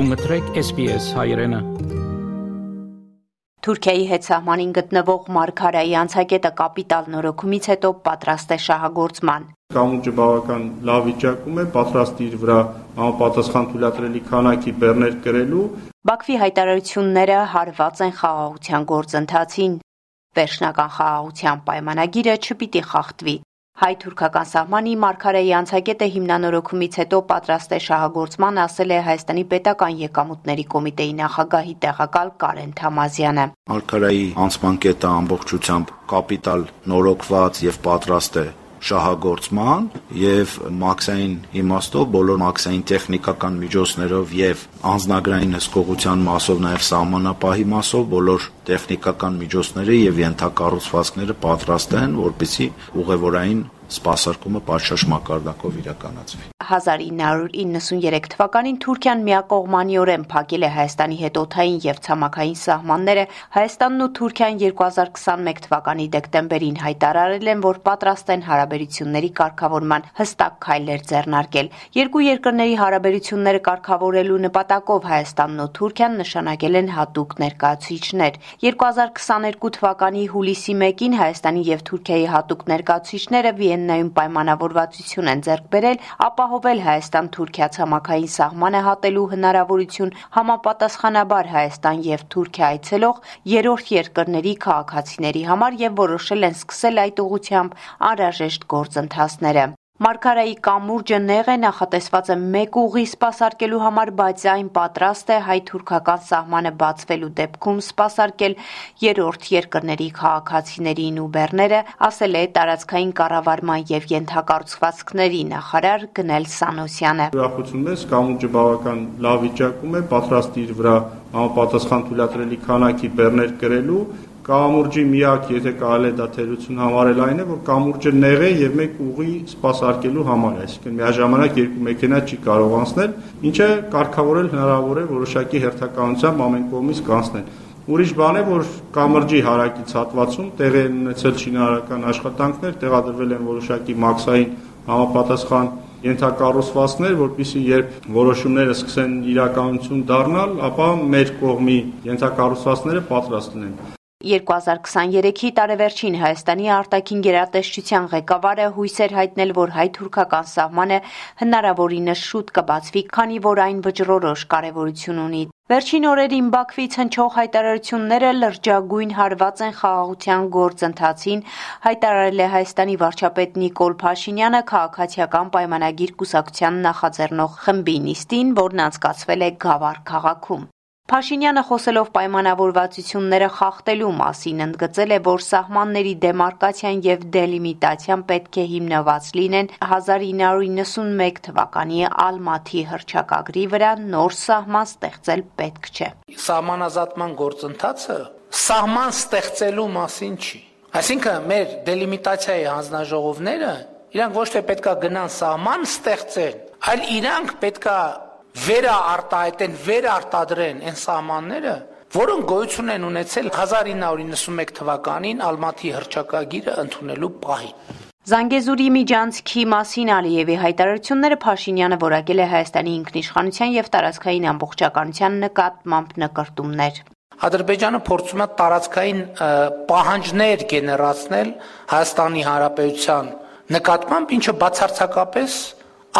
Դու մտրեք SPS հայրենը։ Թուրքիայի հետ սահմանին գտնվող Մարգարայի անցակետը կապիտալ նորոգումից հետո պատրաստ է շահագործման։ Կամուրջը բավական լավ վիճակում է, պատրաստ իր վրա համապատասխան թույլատրելի քանակի բեռներ կրելու։ Բաքվի հայտարարությունները հարված են խաղաղության գործընթացին։ Վերջնական խաղաղության պայմանագիրը չպիտի խախտվի։ Հայ-թուրքական սահմանի Մարգարեի անցակետը հիմնանորոգումից հետո պատրաստ է շահագործման, ասել է Հայաստանի պետական եկամուտների կոմիտեի նախագահի տեղակալ Կարեն Թամազյանը։ Մարգարեի անցման կետը ամբողջությամբ կապիտալ նորոգված եւ պատրաստ է շահագործման եւ մաքսային իմաստով բոլոր մաքսային տեխնիկական միջոցներով եւ անznագրային հսկողության մասով նաեւ սահմանապահի մասով բոլոր տեխնիկական միջոցները եւ ենթակառուցվածքները պատրաստ են, որպեսզի ուղևորային սպասարկումը պատշաճ մակարդակով իրականացվի։ 1993 թվականին Թուրքիան միակողմանիորեն փակել է Հայաստանի հետ օթային եւ ցամաքային սահմանները, Հայաստանն ու Թուրքիան 2021 թվականի դեկտեմբերին հայտարարել են, որ պատրաստ են հարաբերությունների կարգավորման հստակ քայլեր ձեռնարկել։ Երկու երկրների հարաբերությունները կարգավորելու նպատակով Հայաստանն ու Թուրքիան նշանակել են հատուկ ներկայացուցիչներ։ 2022 թվականի հուլիսի 1-ին Հայաստանի եւ Թուրքիայի հատուկ ներկայացուցիչները Վիեննայում պայմանավորվածություն են ձեռք բերել ապահովել Հայաստան-Թուրքիա ցամաքային սահմանը հատելու հնարավորություն համապատասխանաբար Հայաստան եւ Թուրքիա այցելող երրորդ երկրների քաղաքացիների համար եւ որոշել են սկսել այդ ուղությամբ անհրաժեշտ գործընթացները։ Մարգարայի կամուրջը նեղ է նախատեսված է մեկ ուղի սպասարկելու համար, բայց այն պատրաստ է հայ-թուրքական սահմանը բացվելու դեպքում սպասարկել երրորդ երկրների քաղաքացիներին ու բեռները, ասել է տարածքային կառավարման եւ ենթակառուցվածքների նախարար Գնել Սանոսյանը։ Ուրախություն մեզ կամուրջը բավական լավ վիճակում է, պատրաստ իր վրա համապատասխան թույլատրելի քանակի բեռներ կրելու Կամուրջի միակ, եթե կարելի է դա թերություն համարել այն է, որ կամուրջը նեղ է եւ մեկ ուղի սպասարկելու համար, այսինքն միաժամանակ երկու մեքենա չի կարող անցնել, ինչը կարգավորել հնարավոր է որոշակի հերթականությամբ ամեն կողմից կանցնել։ Ուրիշ բան է, որ կամրջի հարակից հատվածում տեղի են ունեցել շինարարական աշխատանքներ, տեղադրվել են որոշակի մաքսային համապատասխան ենթակառուցվածքներ, որpիսի երբ որոշումները սկսեն իրականություն դառնալ, ապա մեր կողմի ենթակառուցվածքները պատրաստ լինեն։ 2023-ի տարեվերջին Հայաստանի արտաքին գերատեսչության ղեկավարը հույս էր հայտնել, որ հայ-թուրքական սահմանը հնարավորինս շուտ կբացվի, քանի որ այն վճռորոշ կարևորություն ունի։ Վերջին օրերին Բաքվից հնչող հայտարարությունները լրջագույն հարված են խաղաղության գործընթացին, հայտարարել է Հայաստանի վարչապետ Նիկոլ Փաշինյանը քաղաքացիական պայմանագիր կուսակցության նախաձեռնող խմբի նիստին, որն անցկացվել է Գավառ քաղաքում։ Փաշինյանը խոսելով պայմանավորվածությունները խախտելու մասին ընդգծել է, որ սահմանների դեմարկացիան եւ դելիմիտացիան պետք է հիմնված լինեն 1991 թվականի Ալմաթի հրճակագրի վրա նոր սահման ստեղծել պետք չէ։ Սահմանազատման գործընթացը սահման ստեղծելու մասին չի։ Այսինքն մեր դելիմիտացիայի հանձնաժողովները իրանք ոչ թե պետքա գնան սահման ստեղծեն, այլ իրանք պետքա վերաարտահայտեն, վերարտադրեն այն սահմանները, որոնք գոյություն են ունեցել 1991 թվականին Ալմատի հրճակագիրը ընդունելու պահին։ Զանգեզուրի միջանցքի մասին Ալիևի հայտարարությունները Փաշինյանը որակել է Հայաստանի ինքնիշխանության եւ տարածքային ամբողջականության նկատմամբ նկարտումներ։ Ադրբեջանը փորձում է տարածքային պահանջներ գեներացնել Հայաստանի Հանրապետության նկատմամբ, ինչը բացարձակապես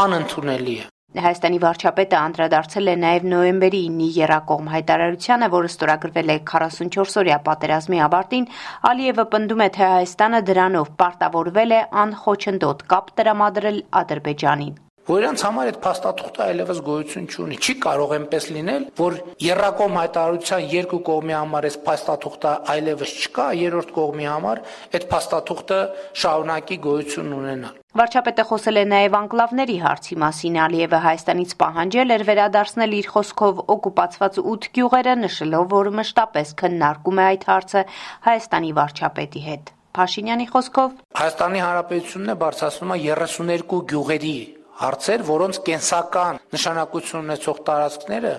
անընդունելի է։ Հայաստանի վարչապետը անդրադարձել է նաև նոյեմբերի 9-ի Երակողմ հայտարարությանը, որը ստորագրվել է 44-օրյա պատերազմի ավարտին, Ալիևը պնդում է, թե Հայաստանը դրանով պարտավորվել է անխոչնդոտ կապ տրամադրել Ադրբեջանին որ իրանց համար այդ փաստաթուղթը այլևս գոյություն չունի։ Չի կարող այնպես լինել, որ Երակոմ հայտարարության երկու կողմի համար այս փաստաթուղթը այլևս չկա, երրորդ կողմի համար այդ փաստաթուղթը շարունակի գոյություն ունենալ։ Վարչապետը խոսել է նաև անկլավների հարցի մասին։ Ալիևը Հայաստանից պահանջել էր վերադարձնել իր խոսքով օկուպացված 8 գյուղերը, նշելով, որ մշտապես քննարկում է այդ հարցը Հայաստանի վարչապետի հետ։ Փաշինյանի խոսքով Հայաստանի Հանրապետությունն է բարձրացնում 32 գյուղերի հարցեր, որոնց կենսական նշանակություն ունեցող տարածքները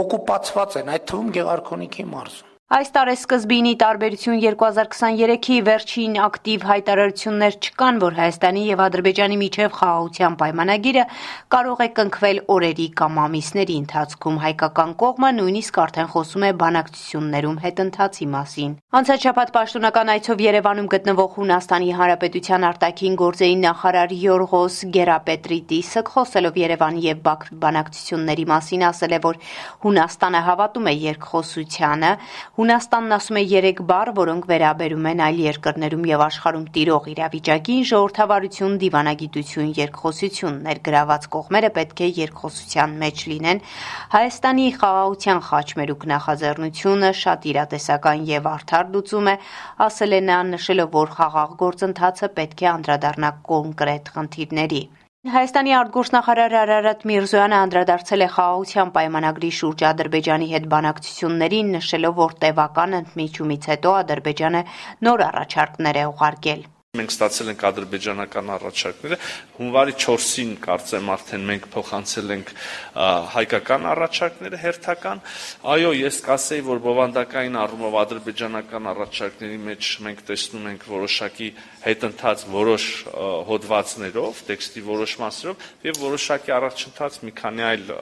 օկուպացված են, այդ թվում Գեղարքոնիքի մարզում։ Այս տարեսկզբինի տարբերություն 2023-ի վերջին ակտիվ հայտարարություններ չկան, որ Հայաստանի եւ Ադրբեջանի միջև խաղաղության պայմանագիրը կարող է կնքվել օրերի կամ ամիսների ընթացքում։ Հայկական կողմը նույնիսկ արդեն խոսում է բանակցություններում հետընթացի մասին։ Անցած շաբաթ պաշտոնական այցով Երևանում գտնվող Հունաստանի Հանրապետության արտաքին գործերի նախարար Յորղոս Գերապետրիտիսը խոսելով Երևանի եւ Բաքվի բանակցությունների մասին ասել է, որ Հունաստանը հավատում է երկխոսությանը Հունաստանն ասում է 3 բառ, որոնք վերաբերում են այլ երկրներում եւ աշխարհում տիրող իրավիճակին՝ ժողովրդավարություն, դիվանագիտություն, երկխոսություն։ Ներգրաված կողմերը պետք է երկխոսության մեջ լինեն։ Հայաստանի խաղաղության խաչմերուկ նախաձեռնությունը շատ իրատեսական եւ արդար լուծում է, ասել է նա, նշելով, որ խաղաղ գործընթացը պետք է անդրադառնա կոնկրետ խնդիրների։ Հայաստանի արտգործնախարար Արարատ Միրզոյանը անդրադարձել է խաղաղության պայմանագրի շուրջ Ադրբեջանի հետ բանակցություններին, նշելով, որ տևական ընդմիջումից հետո Ադրբեջանը նոր առաջարկներ է ուղարկել։ Մենք ստացել ենք ադրբեջանական առաջարկները, հունվարի 4-ին կարծեմ արդեն մենք փոխանցել ենք հայկական առաջարկները հերթական։ Այո, ես կասեի, որ բովանդակային առումով ադրբեջանական առաջարկների մեջ մենք տեսնում ենք որոշակի հետընթաց որոշ հոդվածներով, տեքստի որոշ մասերով եւ որոշակի առաջընթաց մի քանի այլ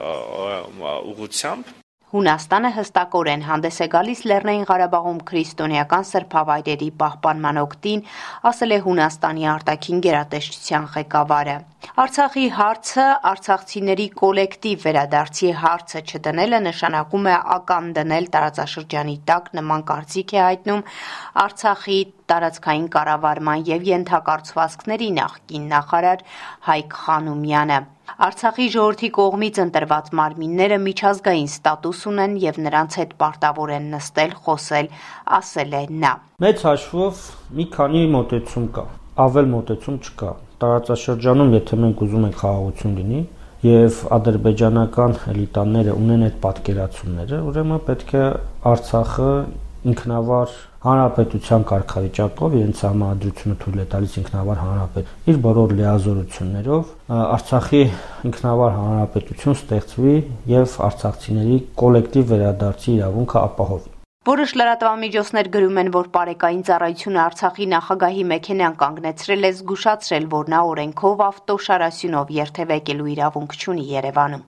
ուղությամբ Հունաստանը հստակորեն հանդես է գալիս Լեռնային Ղարաբաղում քրիստոնեական սրբավայրերի պահպանման օգտին, ասել է Հունաստանի արտաքին գերատեսչության ղեկավարը։ Արցախի հարցը արցախցիների կոլեկտիվ վերադարձի հարցը չդնելը նշանակում է ական դնել տարածաշրջանի տակ նման կարծիք է հայտնում Արցախի տարածքային կառավարման եւ ենթակառուցվածքների նախկին նախարար Հայկ Խանոմյանը։ Արցախի ժողովրդի կողմից ընտրված մարմինները միջազգային ստատուս ունեն եւ նրանց հետ պարտավոր են նստել, խոսել, ասել է նա։ Մեծ հաշվով մի քանի մոտեցում կա, ավել մոտեցում չկա։ Տարածաշրջանում, եթե մենք ուզում ենք խաղաղություն լինի, եւ ադրբեջանական էլիտաները ունեն այդ պատկերացումները, ուրեմն պետք է Արցախը ինքնավար հանրապետության կարգավիճակով իրենց համադրությունը թույլ է տալիս ինքնավար հանրապետ իր բոլոր լիազորություններով Արցախի ինքնավար հանրապետություն ստեղծվի եւ արցախցիների կոլեկտիվ վերադարձի իրավունքը ապահովի Որոշ լրատվամիջոցներ գրում են, որ Պարեկային ծառայությունը Արցախի նախագահի մեքենան կանգնեցրել է զգուշացրել, որ նա օրենքով ավտոշարասյունով երթևեկելու իրավունք չունի Երևանում։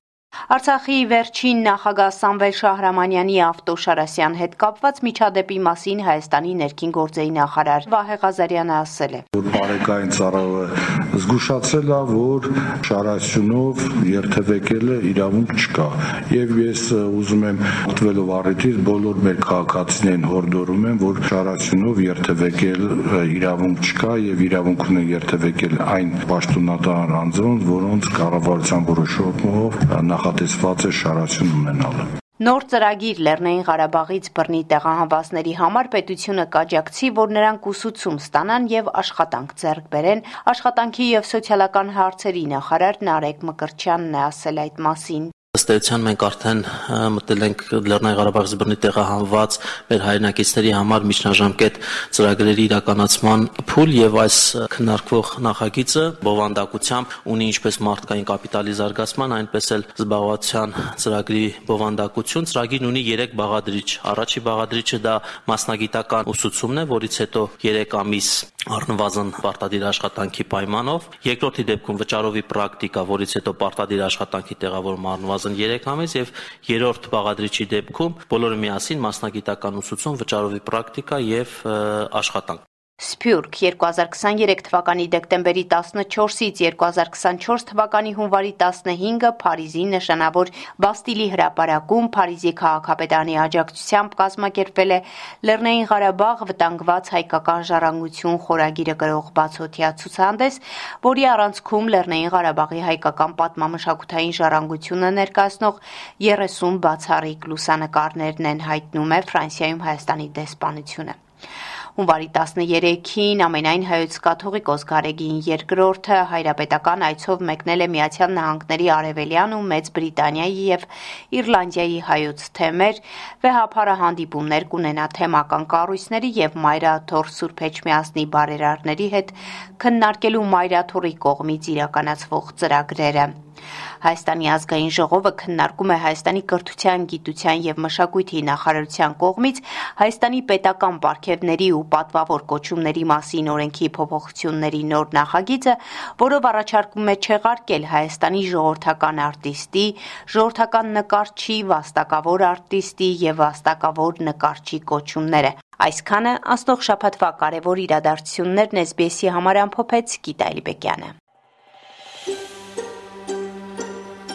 Արցախի վերջին նախագահ Սամվել Շահրամանյանի ավտոշարասյան հետ կապված միջադեպի մասին Հայաստանի ներքին գործերի նախարար Վահե Ղազարյանը ասել է. որ բարեկային ծառայը զգուշացել է, որ շարասյունով երթևեկելը իրավունք չկա։ Եվ ես ուզում եմ օգտվելով առիթից բոլոր մեր քաղաքացիներին հորդորում եմ, որ շարասյունով երթևեկել իրավունք չկա եւ իրավունք ունեն երթևեկել այն պաշտոնատար անձոնց, որոնց կառավարության որոշումով նախատեսված է շարասյուն ունենալը։ Նոր ծրագիր Լեռնային Ղարաբաղից բռնի տեղահանվածների համար պետությունը կաջակցի, որ նրանք ուսուցում ստանան եւ աշխատանք ձեռք բերեն։ Աշխատանքի եւ սոցիալական հարցերի նախարար Նարեկ Մկրտչյանն է ասել այդ մասին։ Ըստ էության մենք արդեն մտել ենք Լեռնային Ղարաբաղից բռնի տեղահանված մեր հայրենակիցների համար միջնաժամկետ ծրագրերի իրականացման փուլ եւ այս քննարկվող նախագիծը բովանդակությամբ ունի ինչպես մարդկային կապիտալի զարգացման, այնպես էլ զբաղվածության ծրագրի բովանդակություն։ Ծրագիրն ունի 3 բաղադրիչ։ Առաջի բաղադրիչը դա մասնագիտական ուսուցումն է, որից հետո 3 ամիս առնվազն պարտադիր աշխատանքի պայմանով, երկրորդի դեպքում վճարովի պրակտիկա, որից հետո պարտադիր աշխատանքի տեղավորում առնվազն 3 ամիս եւ երրորդ բաղադրիչի դեպքում բոլորը միասին մասնագիտական ուսուցում, վճարովի պրակտիկա եւ աշխատանք։ Սփյուռք 2023 թվականի դեկտեմբերի 14-ից 2024 թվականի հունվարի 15-ը Փարիզի նշանավոր Բաստիլի հրապարակում Փարիզի քաղաքապետարանի աջակցությամբ կազմակերպվել է Լեռնային Ղարաբաղ վտանգված հայկական ժառանգություն խորագիրը գրող բացօթյա ցուցահանդես, որի առանցքում Լեռնային Ղարաբաղի հայկական պատմամշակութային ժառանգությունը ներկայացնող 30 բացառիկ լուսանկարներն են հայտնում է Ֆրանսիայում Հայաստանի դեսպանությունը։ Հունվարի 13-ին ամենայն հայոց կաթողիկոս Գարեգին երկրորդը հայրապետական այցով մեկնել է Միացյալ Նահանգների Արևելյան ու Մեծ Բրիտանիայի եւ Իռլանդիայի հայոց թեմեր, վեհապարը հանդիպումներ կունենա թեմական կառույցների եւ Մայրաթոր Սուրբ Էջմիածնի բարերարների հետ քննարկելու Մայրաթորի կողմից իրականացվող ծրագրերը։ Հայաստանի ազգային ժողովը քննարկում է Հայաստանի կրթության, գիտության եւ մշակույթի նախարարության կողմից Հայաստանի պետական պարգևների ու պատվավոր կոչումների մասին օրենքի փոփոխությունների նոր նախագիծը, որով առաջարկում է չեղարկել Հայաստանի ժողովրդական արտիստի, ժողովրդական նկարչի, վաստակավոր արտիստի եւ վաստակավոր նկարչի կոչումները։ Այսքանը աստող շաբաթվա կարևոր իրադարձություններն SBS-ի համար ամփոփեց Գիտա Իլբեկյանը։